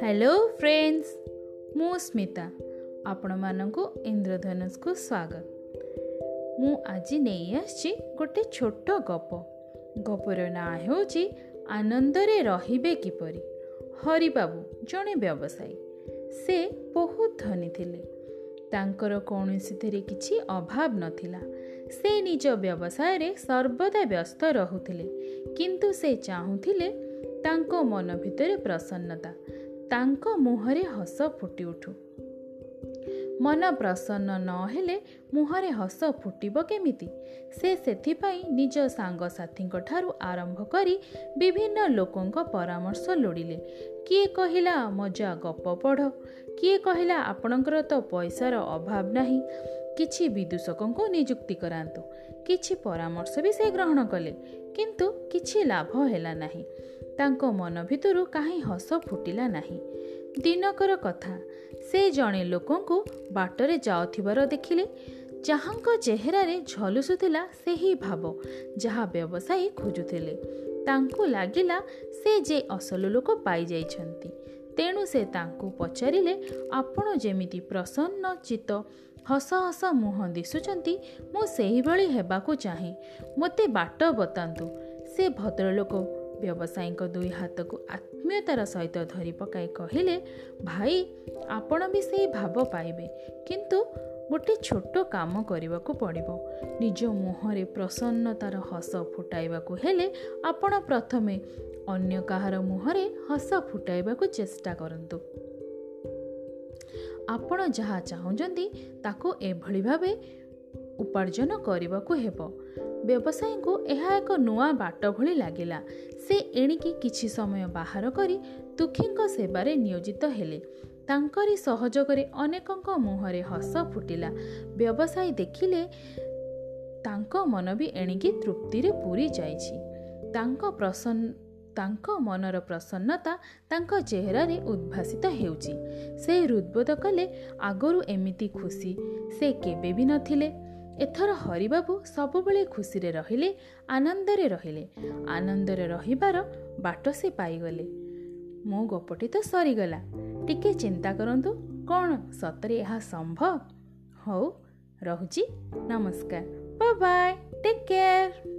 Hello friends ମୁଁ ସ୍ମିତା ଆପଣମାନଙ୍କୁ ଇନ୍ଦ୍ରଧନୁଷକୁ ସ୍ୱାଗତ। ମୁଁ ଆଜି ନେଇ ଆସିଛି ଗୋଟେ ଛୋଟ ଗପ। ଗପର ନାଁ ହେଉଛି ଆନନ୍ଦରେ ରହିବେ କିପରି? ହରିବାବୁ ଜଣେ ବ୍ୟବସାୟୀ। ସେ ବହୁତ ଧନୀ ଥିଲେ। ତାଙ୍କର କୌଣସିଥିରେ କିଛି ଅଭାବ ନଥିଲା। ସେ ନିଜ ବ୍ୟବସାୟରେ ସର୍ବଦା ବ୍ୟସ୍ତ ରହୁଥିଲେ। କିନ୍ତୁ ସେ ଚାହୁଁଥିଲେ ତାଙ୍କ ମନ ଭିତରେ ପ୍ରସନ୍ନତା ତାଙ୍କ ମୁହଁରେ ହସ ଫୁଟି ଉଠୁ ମନ ପ୍ରସନ୍ନ ନହେଲେ ମୁହଁରେ ହସ ଫୁଟିବ କେମିତି? ସେ ସେଥିପାଇଁ ନିଜ ସାଙ୍ଗସାଥୀଙ୍କ ଠାରୁ ଆରମ୍ଭ କରି ବିଭିନ୍ନ ଲୋକଙ୍କ ପରାମର୍ଶ ଲୋଡ଼ିଲେ। କିଏ କହିଲା ମଜା ଗପ ପଢ଼। କିଏ କହିଲା ଆପଣଙ୍କର ତ ପଇସାର ଅଭାବ ନାହିଁ। କିଛି ବିଦୂଷକଙ୍କୁ ନିଯୁକ୍ତି କରାନ୍ତୁ। କିଛି ପରାମର୍ଶ ବି ସେ ଗ୍ରହଣ କଲେ କିନ୍ତୁ କିଛି ଲାଭ ହେଲା ନାହିଁ। ତାଙ୍କ ମନ ଭିତରୁ କାହିଁ ହସ ଫୁଟିଲା ନାହିଁ। ଦିନକର କଥା ସେ ଜଣେ ଲୋକଙ୍କୁ ବାଟରେ ଯାଉଥିବାର ଦେଖିଲେ। ଯାହାଙ୍କ ଚେହେରାରେ ଝଲସୁଥିଲା ସେହି ଭାବ ଯାହା ବ୍ୟବସାୟୀ ଖୋଜୁଥିଲେ। ତାଙ୍କୁ ଲାଗିଲା ସେ ଯେ ଅସଲ ଲୋକ ପାଇଯାଇଛନ୍ତି। ତେଣୁ ସେ ତାଙ୍କୁ ପଚାରିଲେ ଆପଣ ଯେମିତି ପ୍ରସନ୍ନ ଚିତ୍ତ ହସ ହସ ମୁହଁ ଦିଶୁଛନ୍ତି ମୁଁ ସେହିଭଳି ହେବାକୁ ଚାହେଁ। ମୋତେ ବାଟ ବତାନ୍ତୁ। ସେ ଭଦ୍ରଲୋକ ବ୍ୟବସାୟୀଙ୍କ ଦୁଇ ହାତକୁ ଆତ୍ମୀୟତାର ସହିତ ଧରି ପକାଇ କହିଲେ ଭାଇ ଆପଣ ବି ସେଇ ଭାବ ପାଇବେ। କିନ୍ତୁ ଗୋଟେ ଛୋଟ କାମ କରିବାକୁ ପଡ଼ିବ। ନିଜ ମୁହଁରେ ପ୍ରସନ୍ନତାର ହସ ଫୁଟାଇବାକୁ ହେଲେ ଆପଣ ପ୍ରଥମେ ଅନ୍ୟ କାହାର ମୁହଁରେ ହସ ଫୁଟାଇବାକୁ ଚେଷ୍ଟା କରନ୍ତୁ। ଆପଣ ଯାହା ଚାହୁଁଛନ୍ତି ତାକୁ ଏଭଳି ଭାବେ ଉପାର୍ଜନ କରିବାକୁ ହେବ। ବ୍ୟବସାୟୀଙ୍କୁ ଏହା ଏକ ନୂଆ ବାଟ ଭଳି ଲାଗିଲା। ସେ ଏଣିକି କିଛି ସମୟ ବାହାର କରି ଦୁଃଖୀଙ୍କ ସେବାରେ ନିୟୋଜିତ ହେଲେ। ତାଙ୍କରି ସହଯୋଗରେ ଅନେକଙ୍କ ମୁହଁରେ ହସ ଫୁଟିଲା। ବ୍ୟବସାୟୀ ଦେଖିଲେ ତାଙ୍କ ମନ ବି ଏଣିକି ତୃପ୍ତିରେ ପୁରୀ ଯାଇଛି। ତାଙ୍କ ପ୍ରସନ୍ନ ତାଙ୍କ ମନର ପ୍ରସନ୍ନତା ତାଙ୍କ ଚେହେରାରେ ଉଦ୍ଭାସିତ ହେଉଛି। ସେ ହୃଦବୋଧ କଲେ ଆଗରୁ ଏମିତି ଖୁସି ସେ କେବେ ବି ନଥିଲେ। ଏଥର ହରିବାବୁ ସବୁବେଳେ ଖୁସିରେ ରହିଲେ ଆନନ୍ଦରେ ରହିଲେ। ଆନନ୍ଦରେ ରହିବାର ବାଟ ସେ ପାଇଗଲେ। ମୋ ଗପଟି ତ ସରିଗଲା। ଟିକେ ଚିନ୍ତା କରନ୍ତୁ କ'ଣ ସତରେ ଏହା ସମ୍ଭବ? ହଉ ରହୁଛି। ନମସ୍କାର। Bye take care.